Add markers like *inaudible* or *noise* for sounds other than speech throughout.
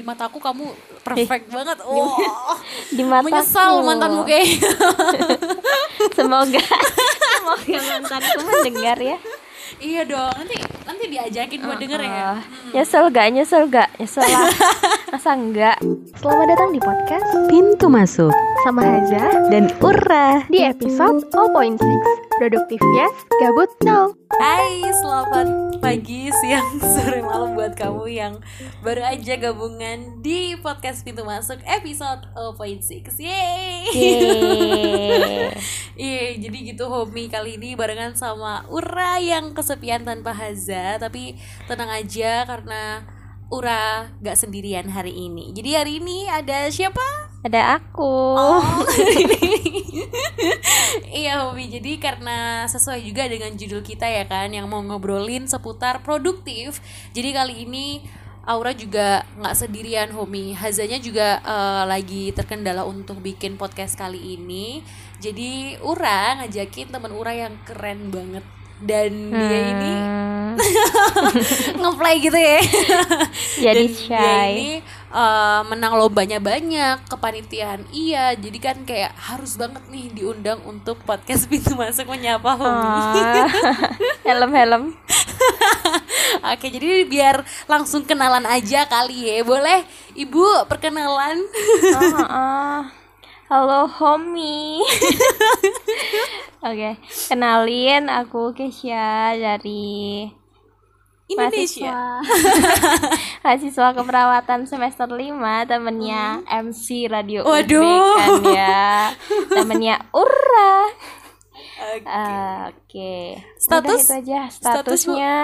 di mataku kamu perfect banget. Oh, *laughs* di mataku. menyesal mantanmu kayak. *laughs* Semoga *laughs* semoga mantanku mendengar ya. iya dong. Nanti nanti diajakin buat denger ya. Ah, nyesel gak? Nyesel gak? Nyesel lah. Masa enggak? Selamat datang di podcast Pintu masuk sama Haza dan Ura. di episode 0.6 Produktif yes, gabut no Hai, selamat pagi, siang, *laughs* sore, malam buat kamu yang baru aja gabungan di podcast Pintu Masuk episode 0.6 Yeay! Yeay. Iya, jadi gitu homie kali ini barengan sama Ura yang kesepian tanpa Haza Tapi tenang aja karena Ura gak sendirian hari ini Jadi hari ini ada siapa? Ada aku Oh, *laughs* Hobi. Jadi karena sesuai juga dengan judul kita ya kan, yang mau ngobrolin seputar produktif. Jadi kali ini Aura juga nggak sendirian Homi. Hazanya juga eh, lagi terkendala untuk bikin podcast kali ini. Jadi Ura ngajakin temen Ura yang keren banget dan dia ini Hmm, *laughs* ngeplay gitu ya. Jadi Dan dia ini uh, menang lombanya banyak, kepanitiaan iya. Jadi kan kayak harus banget nih diundang untuk podcast pintu masuk menyapa homi. Ah, *laughs* Helm-helm *laughs* Oke, jadi biar langsung kenalan aja kali ya. Boleh Ibu perkenalan? Ah, ah. Halo homie *laughs* Oke, kenalin aku Kesha dari Indonesia. mahasiswa *laughs* mahasiswa keperawatan semester 5 temennya MC Radio UB Hmm. Waduh. kan ya *laughs* temennya Ura Oke. Ah, oke Status? Udah itu aja Status, statusnya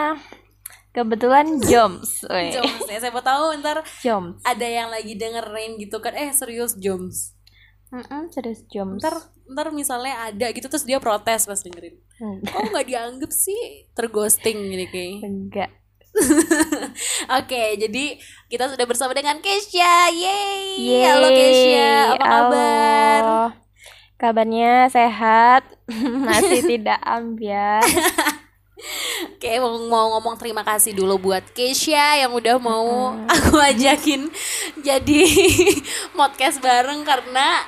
kebetulan Joms. Joms ya, siapa tahu ntar Joms ada yang lagi dengerin gitu kan. Eh, serius Joms. Mm-mm, serius Joms Ntar ntar misalnya ada gitu terus dia protes pas dengerin. Enggak. Kok nggak dianggap sih terghosting gini kayak. enggak *laughs* Oke, jadi kita sudah bersama dengan Kesha. Yeay. Yeay. Halo Kesha, apa kabar? Halo. Kabarnya sehat, *laughs* masih tidak ambiar. *laughs* Oke, mau, mau ngomong terima kasih dulu buat Kesha yang udah mau aku ajakin jadi podcast bareng karena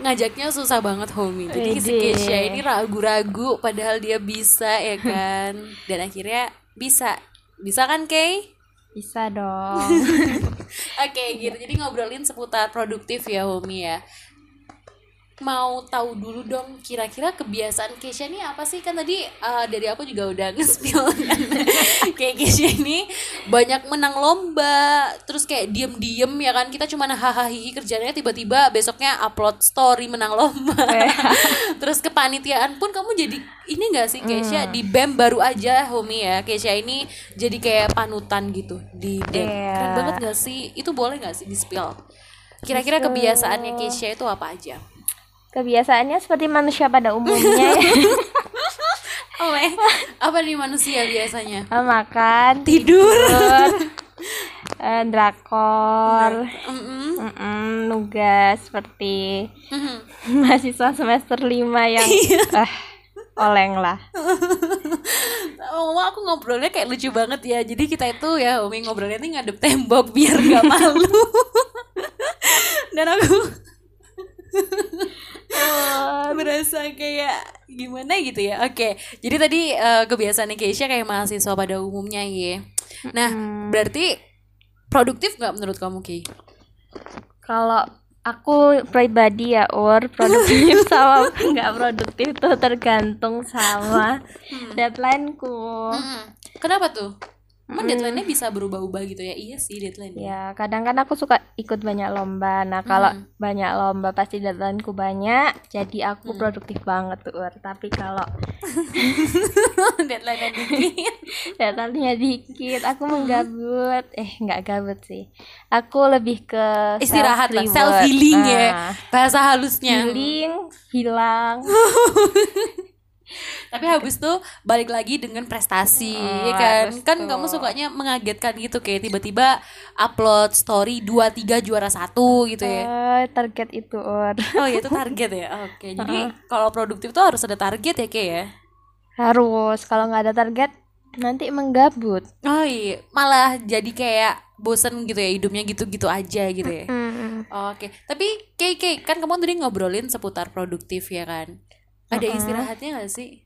ngajaknya susah banget homie. Jadi si. Kesha ini ragu-ragu padahal dia bisa ya *laughs* kan. Dan akhirnya bisa. Bisa kan, Kay? Bisa dong. *laughs* Oke gitu jadi ngobrolin seputar produktif ya Homi ya mau tahu dulu dong kira-kira kebiasaan Kesha ini apa sih? Kan tadi eh, dari aku juga udah nge-spill. Kan *laughs* kayak Kesha ini banyak menang lomba terus kayak diem-diem ya kan? Kita cuma hahaha kerjanya tiba-tiba besoknya upload story menang lomba. *laughs* Terus kepanitiaan pun kamu jadi ini gak sih Kesha di BEM baru aja Homi ya. Kesha ini jadi kayak panutan gitu di BEM. Iya. keren banget gak sih? Itu boleh gak sih di spill. kira-kira kebiasaannya Kesha itu apa aja Kebiasaannya seperti manusia pada umumnya ya. *laughs* oh eh apa nih manusia biasanya Makan, tidur *laughs* eh, drakor, Mm-mm. mm-mm, nugas seperti Mhm. *laughs* mahasiswa semester 5 yang ah, oleng lah. Oh, aku ngobrolnya kayak lucu banget ya. Jadi kita itu ya Umi ngobrolnya nih ngadep tembok biar nggak malu. Dan aku berasa kayak gimana gitu ya. Oke, jadi tadi eh, kebiasaannya Keisha kayak mahasiswa pada umumnya ya. Nah, berarti produktif nggak menurut kamu Ki? Kalau aku pribadi ya Ur produktif *laughs* sama nggak produktif tuh tergantung sama deadlineku. Mm-mm. Kenapa tuh? Emang deadline-nya bisa berubah-ubah gitu ya? Iya sih deadline. Ya kadang kan aku suka ikut banyak lomba. Nah kalau banyak lomba pasti deadlineku banyak, jadi aku produktif banget tuh. Tapi kalau *laughs* deadline-nya dikit. *laughs* deadline-nya dikit, aku menggabut. Eh nggak gabut sih. Aku lebih ke Istirahat lah, self-reward. self healing ya. Nah, Bahasa halusnya. Healing, hilang. *laughs* Tapi habis itu balik lagi dengan prestasi, Oh, kan? Kan tuh. kamu sukanya mengagetkan gitu kayak tiba-tiba upload story 2 3 juara satu gitu ya. Eh, target itu Ur. Oh, ya itu target ya. Oke. *laughs* Jadi kalau produktif tuh harus ada target ya, kayak ya. Harus kalau nggak ada target nanti menggabut. Oh iya, malah jadi kayak bosen gitu ya hidupnya gitu-gitu aja gitu ya Mm-mm. Oke, tapi Kay, Kay, kan kamu tadi ngobrolin seputar produktif ya kan? Ada istirahatnya gak sih?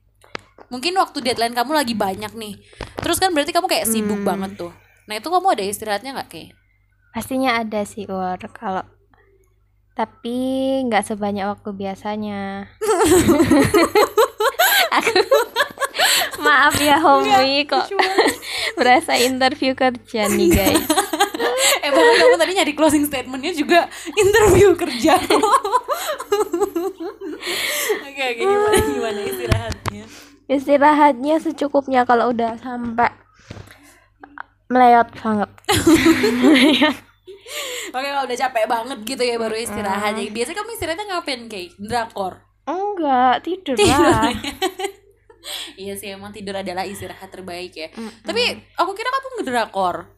Mungkin waktu deadline kamu lagi banyak nih, terus kan berarti kamu kayak sibuk banget tuh. Nah itu kamu ada istirahatnya nggak Kay? pastinya ada sih Ur kalau tapi nggak sebanyak waktu biasanya aku *laughs* maaf ya homie kok *laughs* berasa interview kerja nih guys Eh bahkan kamu tadi nyari closing statementnya juga interview kerja. *laughs* Oke oke gimana gimana istirahatnya? istirahatnya secukupnya kalau udah sampai melewat banget *laughs* Oke kalau udah capek banget gitu ya baru istirahat. Jadi Biasanya kamu istirahatnya ngapain Kay? Drakor. enggak tidur lah *laughs* iya sih emang tidur adalah istirahat terbaik ya. Tapi aku kira kamu ngedrakor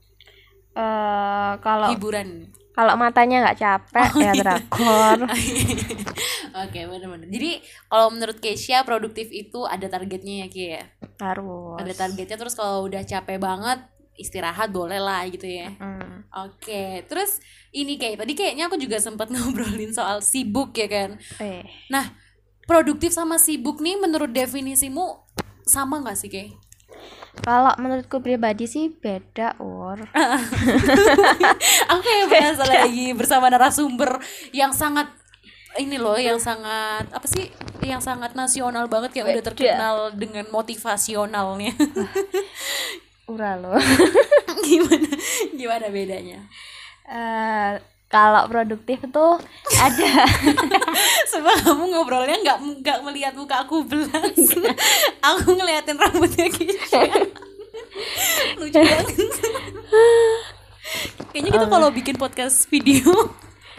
Eh, kalau hiburan. kalau matanya nggak capek ya drakor *laughs* Oke bener-bener. Jadi kalau menurut Keisha produktif itu ada targetnya ya Ki ya. harus Ada targetnya terus kalau udah capek banget istirahat boleh lah gitu ya. Hmm. Oke, terus ini kayak tadi kayaknya aku juga sempat *laughs* ngobrolin soal sibuk ya kan. eh Nah, produktif sama sibuk nih menurut definisimu sama nggak sih kayak? Kalau menurutku pribadi sih beda ur *laughs* Aku kayak berasa lagi bersama narasumber yang sangat ini loh, yang sangat apa sih? Yang sangat nasional banget yang udah Beda. terkenal dengan motivasionalnya. ura loh *laughs* gimana? Gimana bedanya? Eh, kalau produktif tuh ada *laughs* Sebab kamu ngobrolnya nggak nggak melihat muka aku belas. *laughs* aku ngeliatin rambutnya Kisha. *laughs* Lucu banget. Kayaknya kita kalau bikin podcast video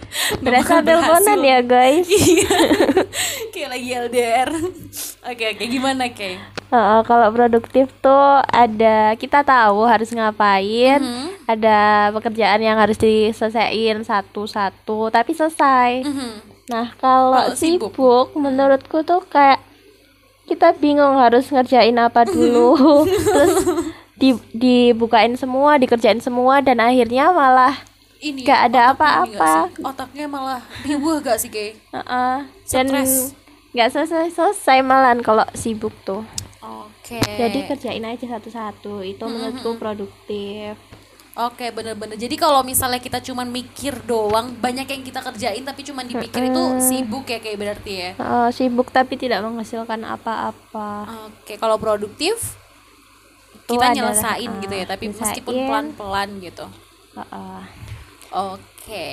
*laughs* berasa teleponan ya guys *laughs* Iya. Kayak lagi LDR. Oke, oke gimana, Kay? Heeh, kalau produktif tuh ada kita tahu harus ngapain Mhm. ada pekerjaan yang harus diselesaikan satu-satu tapi selesai Mhm. nah kalau Kalau sibuk? sibuk menurutku tuh kayak kita bingung harus ngerjain apa dulu *laughs* terus di, dibukain semua dikerjain semua dan akhirnya malah Ini Nggak ada apa-apa. Otaknya malah ribuh gak sih, Kay? Heeh, dan Stres. nggak selesai selesai malahan kalau sibuk tuh. Oke. jadi kerjain aja satu-satu. Itu menurutku produktif. Oke bener-bener. Jadi kalau misalnya kita cuman mikir doang Banyak yang kita kerjain tapi cuman dipikir itu sibuk ya kayak berarti ya? Heeh, sibuk tapi tidak menghasilkan apa-apa. Oke kalau produktif Itu Kita nyelesain ah, gitu ya Tapi meskipun pelan-pelan gitu. Heeh. Oke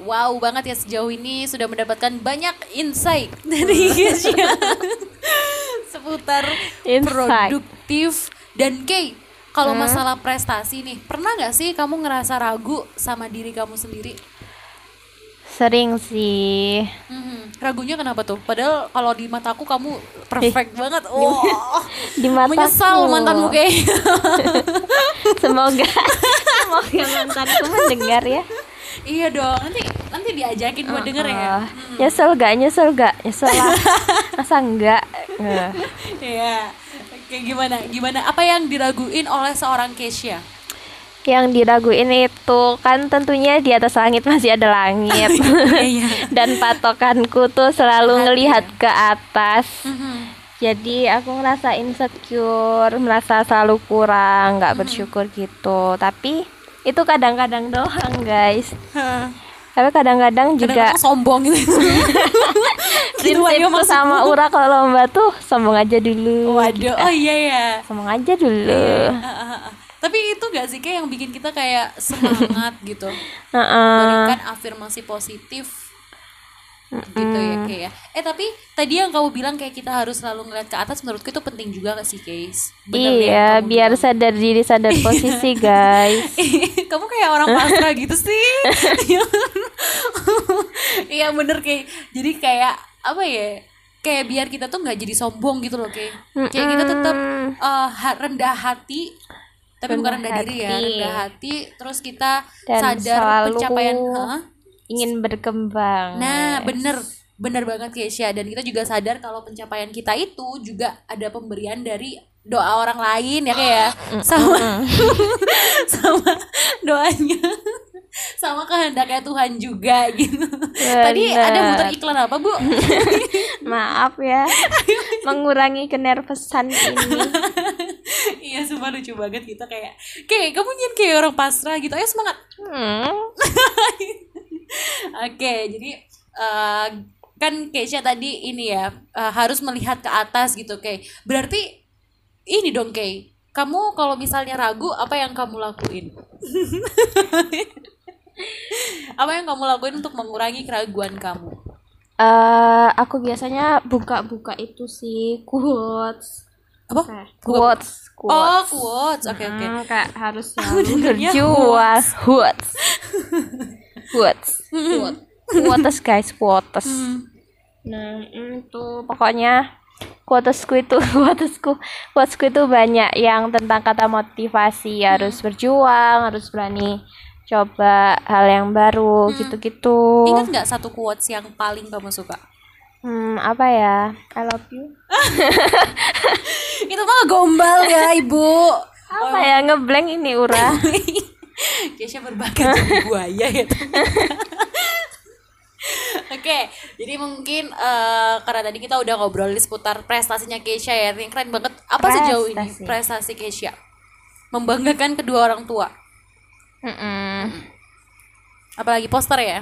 Wow banget ya sejauh ini Sudah mendapatkan banyak insight *laughs* Dari Kesya *laughs* Seputar Insight. produktif Dan Kay kalau masalah prestasi nih Pernah nggak sih kamu ngerasa ragu sama diri kamu sendiri? sering sih Mhm. Ragunya kenapa tuh? Padahal kalau di mataku kamu perfect banget. Oh, di mataku menyesal mantanmu kayak. *laughs* semoga semoga mantanku mendengar ya iya dong. Nanti nanti diajakin buat denger ya. Ah, nyesel gak nyesel gak nyesel lah *laughs* masa enggak Eh. Iya. Oke, gimana? Gimana? Apa yang diraguin oleh seorang Kesha? yang diraguin itu kan tentunya di atas langit masih ada langit *laughs* Iya. *laughs* dan patokanku tuh selalu Hati ngelihat ya? ke atas Mhm. jadi aku ngerasa insecure merasa selalu kurang nggak bersyukur gitu tapi itu kadang-kadang doang guys tapi kadang-kadang juga Kadang-kadang sombong gitu. *laughs* Gitu prinsipku maksudmu. sama Ura kalau lomba tuh sombong aja dulu Waduh. Oh iya ya. sombong aja dulu ah. Tapi itu gak sih kayak yang bikin kita kayak semangat gitu. *laughs* Heeh. Berikan afirmasi positif gitu ya kayak ya. Eh tapi tadi yang kamu bilang kayak kita harus selalu ngeliat ke atas menurutku itu penting juga gak sih guys? Bener iya biar bilang. sadar diri sadar *laughs* posisi guys *laughs* kamu kayak orang pasrah gitu sih. *laughs* Iya bener kayak jadi kayak apa ya? Kayak biar kita tuh nggak jadi sombong gitu loh kayak. Kayak kita tetap eh, ha- rendah hati tapi bukan Rendah rendah diri ya, hati. rendah hati terus kita Dan sadar selalu pencapaian Hah? Ingin berkembang Nah, bener, bener banget Keisha. Dan kita juga sadar kalau pencapaian kita itu juga ada pemberian dari doa orang lain ya kayak sama *laughs* sama doanya sama kehendaknya Tuhan juga gitu. Tadi ada Bener. muter iklan apa bu? *laughs* Maaf ya, mengurangi kenervesan ini. *laughs* iya sumpah lucu banget gitu kayak kayak kamu kayak orang pasrah gitu. Ayo semangat. Hmm. Oke, jadi eh, kan Keisha tadi ini ya eh, harus melihat ke atas gitu, kayak berarti ini dong Kay. Kamu kalau misalnya ragu, apa yang kamu lakuin? *laughs* apa yang kamu lakuin untuk mengurangi keraguan kamu? Eh, aku biasanya buka-buka itu sih quotes. Apa? Kayak Quotes, Oh, quotes. quotes. Oke, oke. Hmm, kayak harus selalu *laughs* dengernya berjuang. Quotes. Quotes. Quotes. Quotes guys, quotes. Hmm. Nah, itu pokoknya quotesku itu *laughs* quotesku quotesku itu banyak yang tentang kata motivasi harus berjuang harus berani coba hal yang baru gitu-gitu Ingat nggak satu quotes yang paling kamu suka? hmm apa ya I love you *laughs* Itu mah gombal ya, Ibu. apa ya ngeblank ini Ura *laughs* Keisha berbakat jadi buaya ya. *laughs* Oke, jadi mungkin eh, karena tadi kita udah ngobrol seputar prestasinya Keisha ya, yang keren banget. Apa sejauh ini Prestasi. prestasi Keisha? Membanggakan kedua orang tua. Mm-mm. Apalagi poster ya.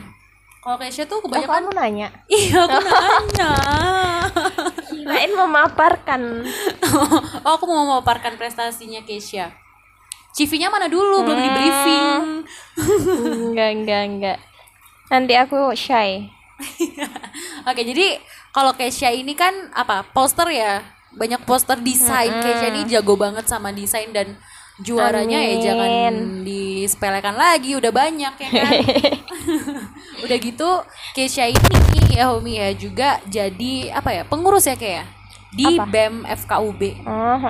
Kalau Keisha tuh Oh, kebanyakan kamu nanya *laughs* Iya, aku nanya. kirain memaparkan *laughs* oh, aku mau memaparkan prestasinya Keisha. CV-nya mana dulu? Belum di briefing. enggak enggak enggak nanti aku shy *laughs* Oke, jadi kalau Keisha ini kan apa? Poster ya. Banyak poster desain. Keisha ini jago banget sama desain dan juaranya ya Amin. jangan disepelekan lagi, udah banyak ya kan. *laughs* udah gitu Keisha ini ya Homi ya juga jadi apa ya? Pengurus ya kayak di Apa? BEM FKUB. oh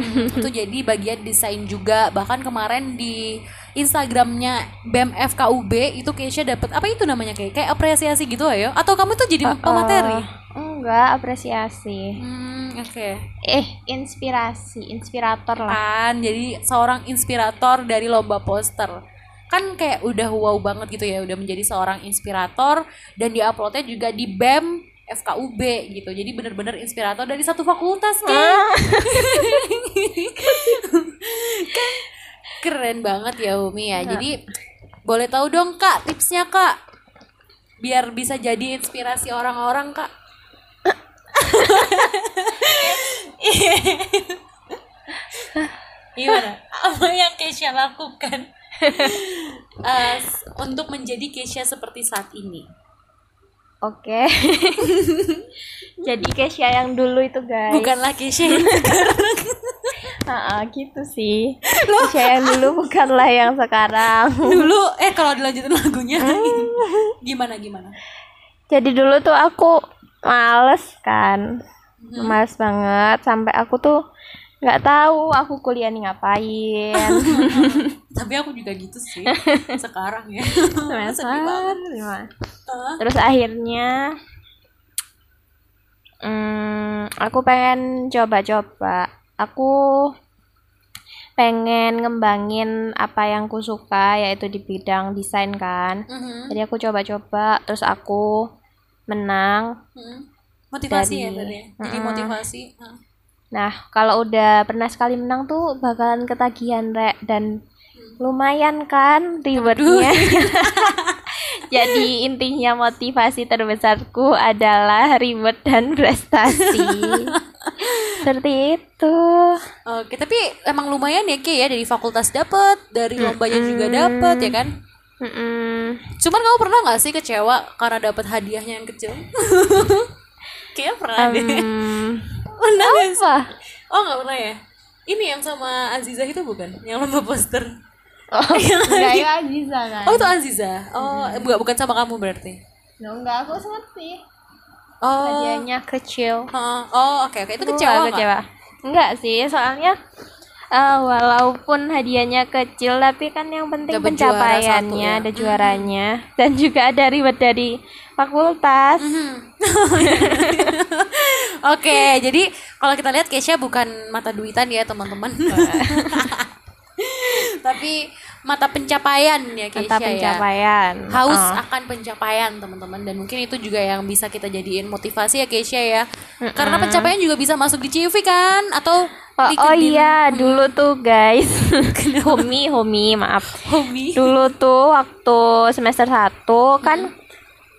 mm. itu jadi bagian desain juga. Bahkan kemarin di Instagramnya BEM FKUB itu Keisha dapat apa itu namanya kayak kayak apresiasi gitu ya atau kamu tuh jadi pemateri? Oh, enggak apresiasi. Hmm oke. Eh inspirasi inspirator lah. Kan jadi seorang inspirator dari lomba poster. Kan kayak udah wow banget gitu ya udah menjadi seorang inspirator. Dan diuploadnya juga di BEM FKUB gitu. Jadi bener-bener inspirator dari satu fakultas kan *laughs* kan keren banget ya Umi ya. Jadi boleh tahu dong kak tipsnya kak? Biar bisa jadi inspirasi orang-orang kak. *laughs* Gimana? Apa yang Keisha lakukan? S- *laughs* untuk menjadi Keisha seperti saat ini? Oke. *laughs* Jadi Keisha yang dulu itu guys. Bukanlah Keisha yang Ha-ha, gitu sih. Keisha yang dulu bukanlah yang sekarang. Dulu. Eh kalau dilanjutin lagunya. *laughs* Gimana gimana? jadi dulu tuh aku males kan. Males banget. Sampai aku tuh nggak tahu aku kuliah nih ngapain. *laughs* Tapi aku juga gitu sih. Sekarang ya. Sedih banget. Terus akhirnya hmm, aku pengen coba-coba aku pengen ngembangin apa yang ku suka yaitu di bidang desain kan Mhm. jadi aku coba-coba terus aku menang Mhm. Motivasi ya Dari- tadi. ya? Jadi motivasi. Nah kalau udah pernah sekali menang tuh bakalan ketagihan rek dan lumayan kan ribetnya *laughs* *laughs* jadi intinya motivasi terbesarku adalah ribet dan prestasi *laughs* seperti itu Oke, tapi emang lumayan ya Ki ya dari fakultas dapat, dari lombanya juga dapat ya kan? Mm-mm. Cuman kamu pernah nggak sih kecewa karena dapat hadiahnya yang kecil? *laughs* Kayaknya pernah deh. Hmm, Pernah apa Oh nggak pernah ya? Ini yang sama Aziza itu bukan? Yang lomba poster? Oh enggak ya *laughs* Aziza kan Oh itu Aziza. Oh bukan bukan sama kamu berarti? No, enggak aku ngerti Oh. hadiahnya kecil. Oh oke oke itu Aku kecewa nggak nggak? kecewa enggak sih soalnya eh, walaupun hadiahnya kecil tapi kan yang penting Dapat juara pencapaiannya satu ya. ada juaranya dan juga ada ribet dari fakultas *laughs* Oke, jadi Kalau kita lihat Kesha bukan mata duitan ya teman-teman. *laughs* Tapi mata pencapaian ya Kesha Mata ya. pencapaian. Haus Oh. akan pencapaian teman-teman dan mungkin itu juga yang bisa kita jadiin motivasi ya Kesha ya. Karena pencapaian juga bisa masuk di CV kan atau Oh, oh iya, dulu tuh guys. *laughs* homi, homi, maaf. hobi. Dulu tuh waktu semester 1 kan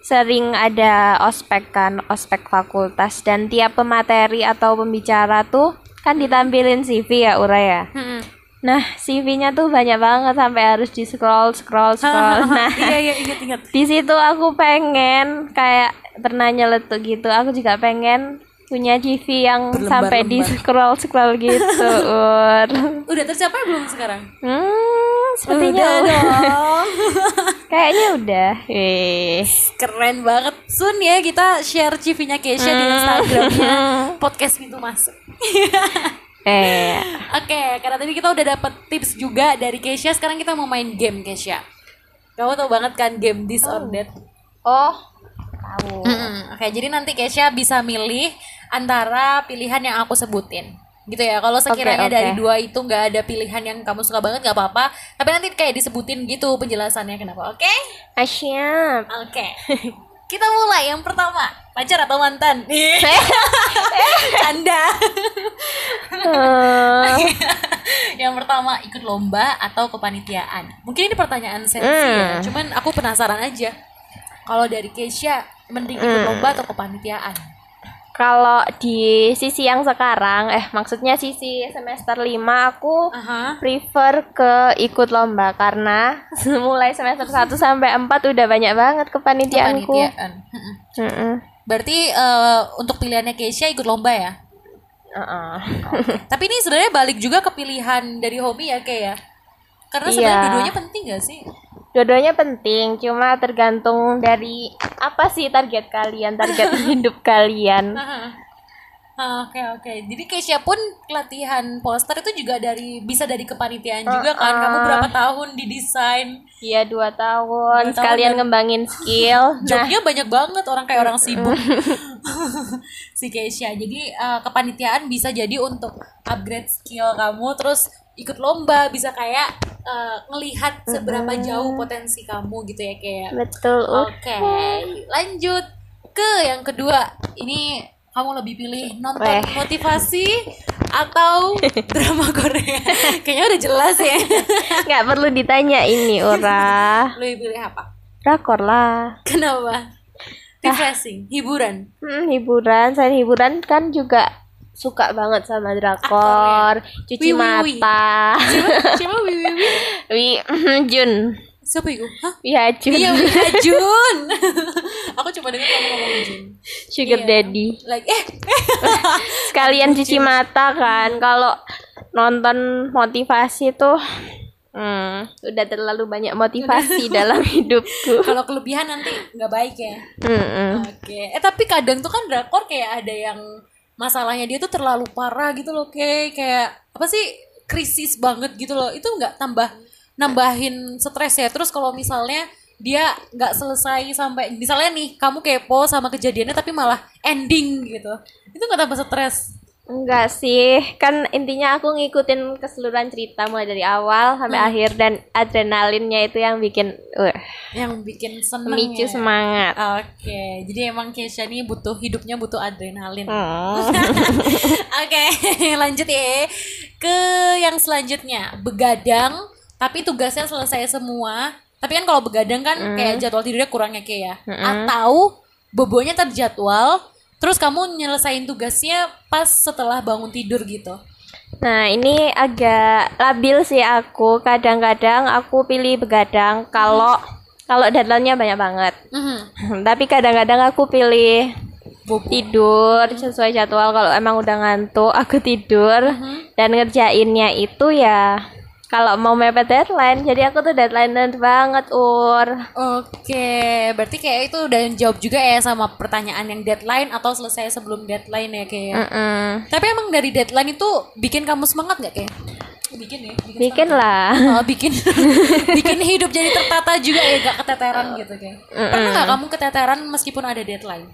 sering ada ospek kan, ospek fakultas dan tiap pemateri atau pembicara tuh kan ditampilin CV ya Ura ya. Mm-mm. Nah, CV-nya tuh banyak banget sampai harus di scroll scroll *laughs* scroll. Nah, iya iya ingat-ingat. *laughs* di situ aku pengen kayak pernah nyeletuk gitu. Aku juga pengen punya CV yang sampai di scroll scroll gitu. *laughs* Ur. Udah tercapai belum sekarang? Hmm, sepertinya Udah dong. Kayaknya udah. Eh. Keren banget. Soon ya kita share CV-nya Kesha di Instagramnya podcast pintu masuk. Eh. Oke, karena tadi kita udah dapet tips juga dari Kesha, sekarang kita mau main game Kesha. Kamu tau banget kan game This or That? Oh. Tahu. Mm-mm. Oke, jadi nanti Kesha bisa milih antara pilihan yang aku sebutin. Gitu ya. Kalau sekiranya oke. dari dua itu nggak ada pilihan yang kamu suka banget nggak apa-apa. Tapi nanti kayak disebutin gitu penjelasannya kenapa. Oke? Asyap. Oke. *laughs* Kita mulai yang pertama. Pacar atau mantan? Canda. *laughs* Eh, *laughs* yang pertama ikut lomba atau kepanitiaan. Mungkin ini pertanyaan sensi ya. Hmm. Cuman aku penasaran aja. Kalau dari Keisha mending ikut Hmm. lomba atau kepanitiaan? Kalau di sisi yang sekarang, eh maksudnya sisi semester 5 aku Aha. prefer ke ikut lomba karena *laughs* mulai semester 1 sampai 4 udah banyak banget kepanitiaanku. Kepanitiaan. Mm-mm. Heeh. Berarti eh, untuk pilihannya Keisha ikut lomba ya? Heeh. Tapi ini sebenarnya balik juga ke pilihan dari hobi ya kayak ya. Karena sebenarnya dua-duanya penting gak sih? Dua-duanya penting, cuma tergantung dari apa sih target kalian, target *laughs* hidup kalian. Ah, Oke oke. Jadi Keisha pun latihan poster itu juga dari bisa dari kepanitiaan juga kan. Kamu berapa tahun di desain? Iya dua tahun, Dua tahun sekalian dan- ngembangin skill. *laughs* Nah, Jobnya banyak banget orang kayak orang sibuk. *laughs* *laughs* si Keisha. Jadi eh, kepanitiaan bisa jadi untuk upgrade skill kamu terus ikut lomba bisa kayak eh, ngelihat seberapa jauh potensi kamu gitu ya kayak. betul. Oke, lanjut ke yang kedua. Ini kamu lebih pilih nonton Weh. motivasi atau *laughs* drama Korea? Kayaknya udah jelas ya. *laughs* nggak perlu ditanya ini ora. lebih pilih apa? Rakor lah. Kenapa? Refreshing, hiburan. Hmm, hiburan, selain hiburan kan juga suka banget sama drakor, cuci Wih, wih, wih. mata. Siapa? Siapa Wi Wi Wi? Wi Jun. Siapa itu? Hah? Ya Jun. Iya, Wi *laughs* Jun. *laughs* Aku cuma dengar kamu ngomong Jun. Sugar Iya. daddy. Like eh *laughs* Sekalian cuci mata kan. Kalau nonton motivasi tuh hmm, udah terlalu banyak motivasi dalam hidupku. kalau kelebihan nanti nggak baik ya. Mm-mm. Oke. Eh tapi kadang tuh kan drakor kayak ada yang masalahnya dia tuh terlalu parah gitu loh, kayak kayak apa sih krisis banget gitu loh. Itu nggak tambah nambahin stres ya. Terus kalau misalnya dia nggak selesai sampai misalnya nih kamu kepo sama kejadiannya tapi malah ending gitu. Itu nggak tambah stres. Enggak sih, kan intinya aku ngikutin keseluruhan cerita mulai dari awal sampai akhir dan adrenalinnya itu yang bikin uh, Yang bikin seneng memicu ya. semangat. Oke, jadi emang Keisha nih butuh hidupnya butuh adrenalin. Hmm. *laughs* Oke, *laughs* lanjut ya ke yang selanjutnya. Begadang, tapi tugasnya selesai semua. Tapi kan kalau begadang kan kayak jadwal tidurnya kurangnya kayak ya. Atau bobonya terjadwal, terus kamu nyelesain tugasnya pas setelah bangun tidur gitu. Nah, ini agak labil sih aku. Kadang-kadang aku pilih begadang kalau kalau deadline-nya banyak banget. Mhm. *laughs* Tapi kadang-kadang aku pilih Bobo. tidur sesuai jadwal kalau emang udah ngantuk aku tidur dan ngerjainnya itu ya kalau mau mepet deadline jadi aku tuh deadline banget ur Oke, berarti kayak itu udah jawab juga ya sama pertanyaan yang deadline atau selesai sebelum deadline ya kayak. ya. Mm-mm. Tapi emang dari deadline itu bikin kamu semangat nggak kayak? Bikin ya. bikin lah Oh, bikin *laughs* bikin hidup jadi tertata juga ya gak keteteran gitu kayak. Pernah nggak kamu keteteran meskipun ada deadline?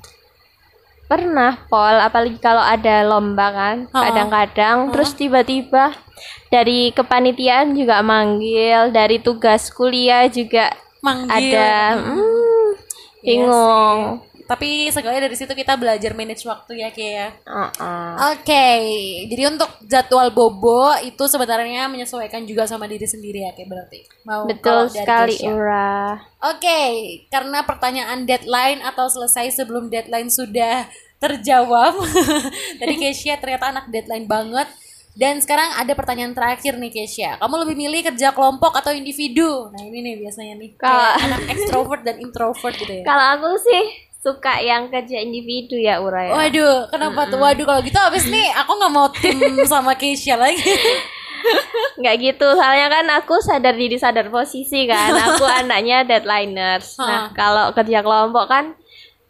Pernah, Pol, apalagi kalau ada lomba kan, kadang-kadang terus tiba-tiba dari kepanitiaan juga manggil, dari tugas kuliah juga Manggil. ada. Hmm, Iya bingung. Tapi sekali dari situ kita belajar manage waktu ya kayak ya. Uh-uh. Oke, jadi untuk jadwal bobo itu sebenarnya menyesuaikan juga sama diri sendiri ya kayak berarti. Mau Betul sekali. Ura. Oke, karena pertanyaan deadline atau selesai sebelum deadline sudah terjawab. *laughs* Tadi Kesia ternyata anak deadline banget. Dan sekarang ada pertanyaan terakhir nih Kesia. Kamu lebih milih kerja kelompok atau individu? Nah ini nih biasanya nih. Kalau- anak extrovert dan introvert gitu ya. Kalau aku sih suka yang kerja individu ya, Ura ya. Waduh, kenapa tuh? Waduh, kalau gitu habis nih aku nggak mau tim *laughs* sama Keisha lagi. nggak gitu soalnya kan aku sadar diri sadar posisi kan aku *laughs* anaknya deadliners nah kalau kerja kelompok kan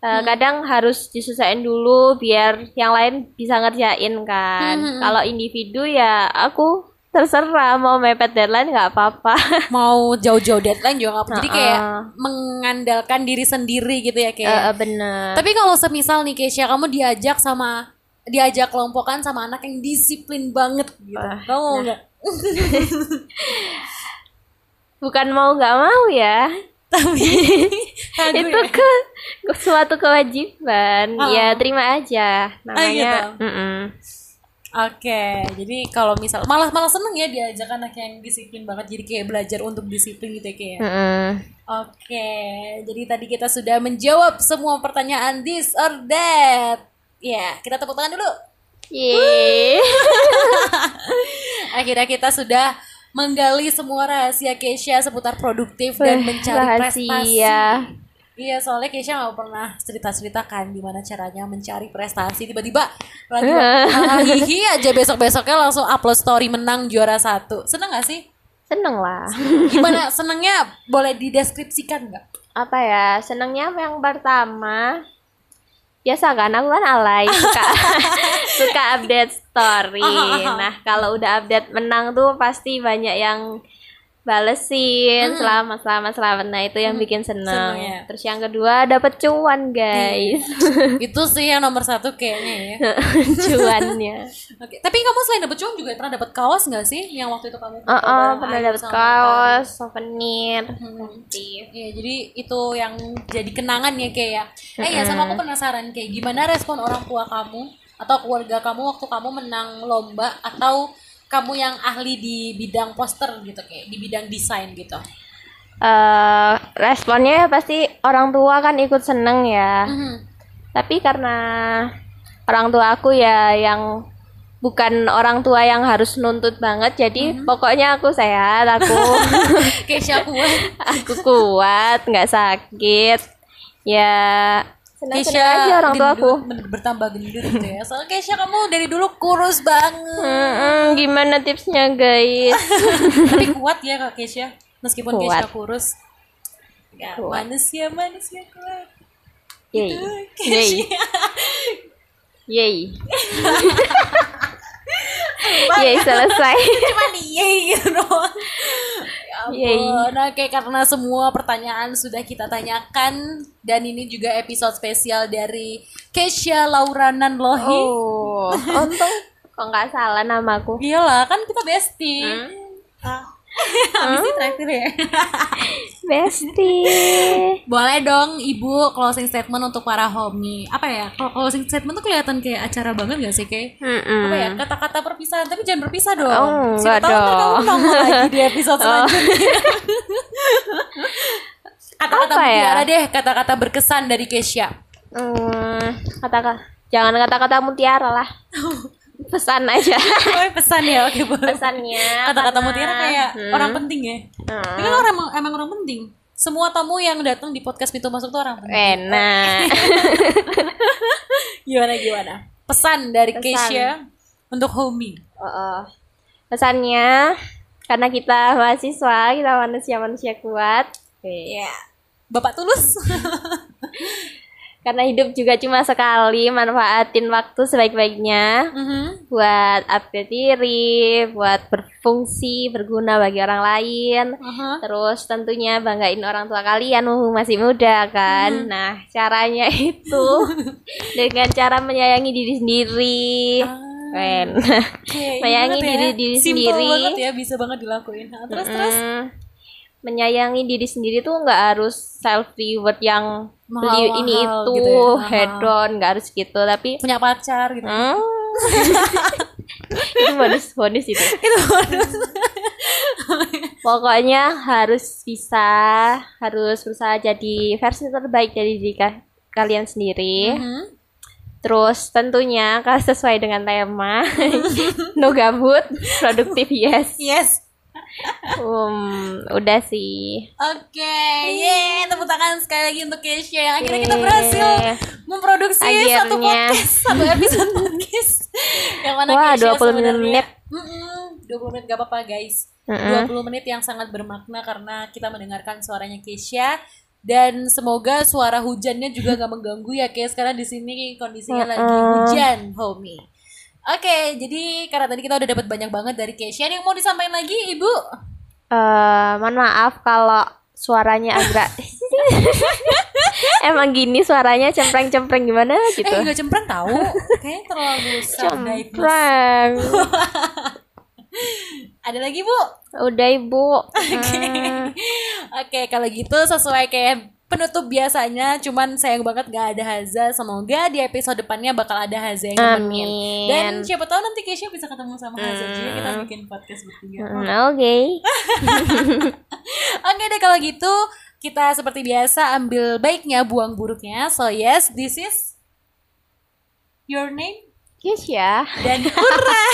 eh, kadang harus diselesaikan dulu biar yang lain bisa ngerjain kan kalau individu ya aku terserah mau mepet deadline nggak apa-apa *laughs* mau jauh-jauh deadline juga nggak apa. Jadi kayak Uh-uh. mengandalkan diri sendiri gitu ya kayak. Bener Tapi kalau semisal nih Keisha kamu diajak sama diajak kelompokan sama anak yang disiplin banget gitu. Ah, kamu nggak? *laughs* bukan mau nggak mau ya Tapi *laughs* itu ya. ke suatu kewajiban Oh. ya terima aja namanya gitu. Mm-mm. Oke, jadi kalau misal malah malah seneng ya diajak anak yang disiplin banget jadi kayak belajar untuk disiplin gitu ya kayak. Mm-mm. Oke, jadi tadi kita sudah menjawab semua pertanyaan this or that. Ya, kita tepuk tangan dulu. Yeay. *laughs* Akhirnya kita sudah menggali semua rahasia Keisha seputar produktif dan mencari prestasi. rahasia. Iya, soalnya Keisha nggak pernah cerita-cerita kan gimana caranya mencari prestasi. Tiba-tiba lagi hihi aja besok-besoknya langsung upload story menang juara satu. Seneng gak sih? Seneng lah. Gimana senengnya? Boleh dideskripsikan nggak? Apa ya? Senengnya yang pertama biasa kan aku kan alay suka *laughs* suka update story. Nah, kalau udah update menang tuh pasti banyak yang balesin. Selamat selamat selamat. Nah itu yang bikin seneng. seneng ya. terus yang kedua dapet cuan guys. Itu sih yang nomor satu kayaknya ya. *laughs* cuannya. Oke, tapi kamu selain dapet cuan juga pernah dapet kaos nggak sih? Yang waktu itu kamu oh, foto oh, pernah sama kaos souvenir Iya, jadi itu yang jadi kenangan ya kayak ya. Eh ya sama aku penasaran kayak gimana respon orang tua kamu atau keluarga kamu waktu kamu menang lomba atau kamu yang ahli di bidang poster gitu kayak di bidang desain gitu. eh responnya pasti orang tua kan ikut seneng ya Mhm. tapi karena orang tua aku ya yang bukan orang tua yang harus nuntut banget jadi pokoknya aku sehat aku *laughs* *laughs* Keisha kuat. aku kuat nggak sakit ya senang-senang aja orang tua aku bertambah gendut gitu ya. Soalnya Keisha kamu dari dulu kurus banget. Mm-mm, gimana tipsnya guys *laughs* Tapi *laughs* kuat ya Kak Keisha. Meskipun Kuat. Keisha kurus. Ya, Kuat. manusia manusia kuat. yay yay yay *laughs* yay selesai cuma yeay gitu doang. Ya Yeay. Ampun. Nah, kayak karena semua pertanyaan sudah kita tanyakan dan ini juga episode spesial dari Keisha Lauranan Lohi. oh untung *laughs* kok nggak salah namaku Iyalah, kan kita bestie. Hmm. Ah. *laughs* Habis ini terakhir ya. *laughs* bestie Boleh dong Ibu closing statement untuk para homie. Apa ya? Closing statement tuh kelihatan kayak acara banget gak sih kayak? Mm-mm. Apa ya? Kata-kata perpisahan, tapi jangan berpisah dong. Oh, Siapa tahu ntar kamu. Oh. nongol lagi di episode *laughs* selanjutnya. Kata-kata Apa ya? mutiara deh, kata-kata berkesan dari Keisha. Hmm, kata jangan kata-kata mutiara lah. Pesan aja. Oh, pesan ya, oke boleh. Pesannya. Kata-kata mutiara kayak Hmm. orang penting ya. Hmm. Ini kan orang emang, orang penting. Semua tamu yang datang di podcast pintu masuk tuh orang penting. Enak. *laughs* Gimana gimana? Pesan dari Pesan. Keisha untuk homie. Oh, oh. Pesannya karena kita mahasiswa, kita manusia-manusia kuat. Iya. Bapak tulus. *laughs* karena hidup juga cuma sekali manfaatin waktu sebaik-baiknya Mhm. buat upgrade diri buat berfungsi berguna bagi orang lain Aha. terus tentunya banggain orang tua kalian mumpung masih muda kan nah caranya *laughs* itu dengan cara menyayangi diri sendiri Keren. Oke, *laughs* Menyayangi ingat ya. diri- diri Simple sendiri. banget ya, bisa banget dilakuin. Nah, terus terus Mm, menyayangi diri sendiri tuh nggak harus self reward yang beli Mahal-mahal ini itu gitu ya, mahal. hedon nggak harus gitu tapi punya pacar gitu. Hmm. itu bonus bonus itu *laughs* Itu bonus. pokoknya harus bisa harus berusaha jadi versi terbaik dari diri ka- kalian sendiri Mhm. terus tentunya kalau sesuai dengan tema *laughs* no gabut produktif yes Yes. Um, udah sih Oke, yeay, tepuk tangan sekali lagi untuk Keisha yang akhirnya kita berhasil memproduksi satu Akhirnya. podcast, satu episode podcast. yang mana Wah, Keisha 20 sebenarnya menit. Mm-mm, 20 menit gak apa-apa guys. Mm-mm. 20 menit yang sangat bermakna karena kita mendengarkan suaranya Keisha dan semoga suara hujannya juga gak mengganggu ya Kes karena di sini kondisinya lagi hujan, homie. Oke, jadi karena tadi kita udah dapat banyak banget dari Keisha, ada yang mau disampaikan lagi, Ibu? Eh, mohon maaf kalau suaranya agak *laughs* emang gini suaranya cempreng-cempreng gimana gitu Eh, gak cempreng tahu. Kayaknya terlalu cempreng *laughs* Ada lagi, Bu? udah ibu Oke, kalau gitu sesuai kayak penutup biasanya, cuman sayang banget gak ada Haza. Semoga di episode depannya bakal ada Haza yang nemenin. Amin. Dan siapa tahu nanti Keisha bisa ketemu sama Haza juga kita bikin podcast bertiga. Hmm, oke *laughs* Oke deh kalau gitu kita seperti biasa ambil baiknya buang buruknya. So yes, this is your name yes ya dan hurra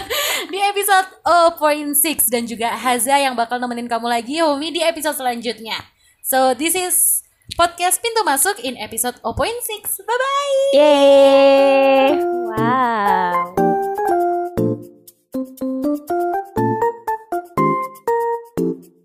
*laughs* di episode 0.6 dan juga Haza yang bakal nemenin kamu lagi Homi di episode selanjutnya. So this is podcast pintu masuk in episode 0.6. Bye bye. Yeay wow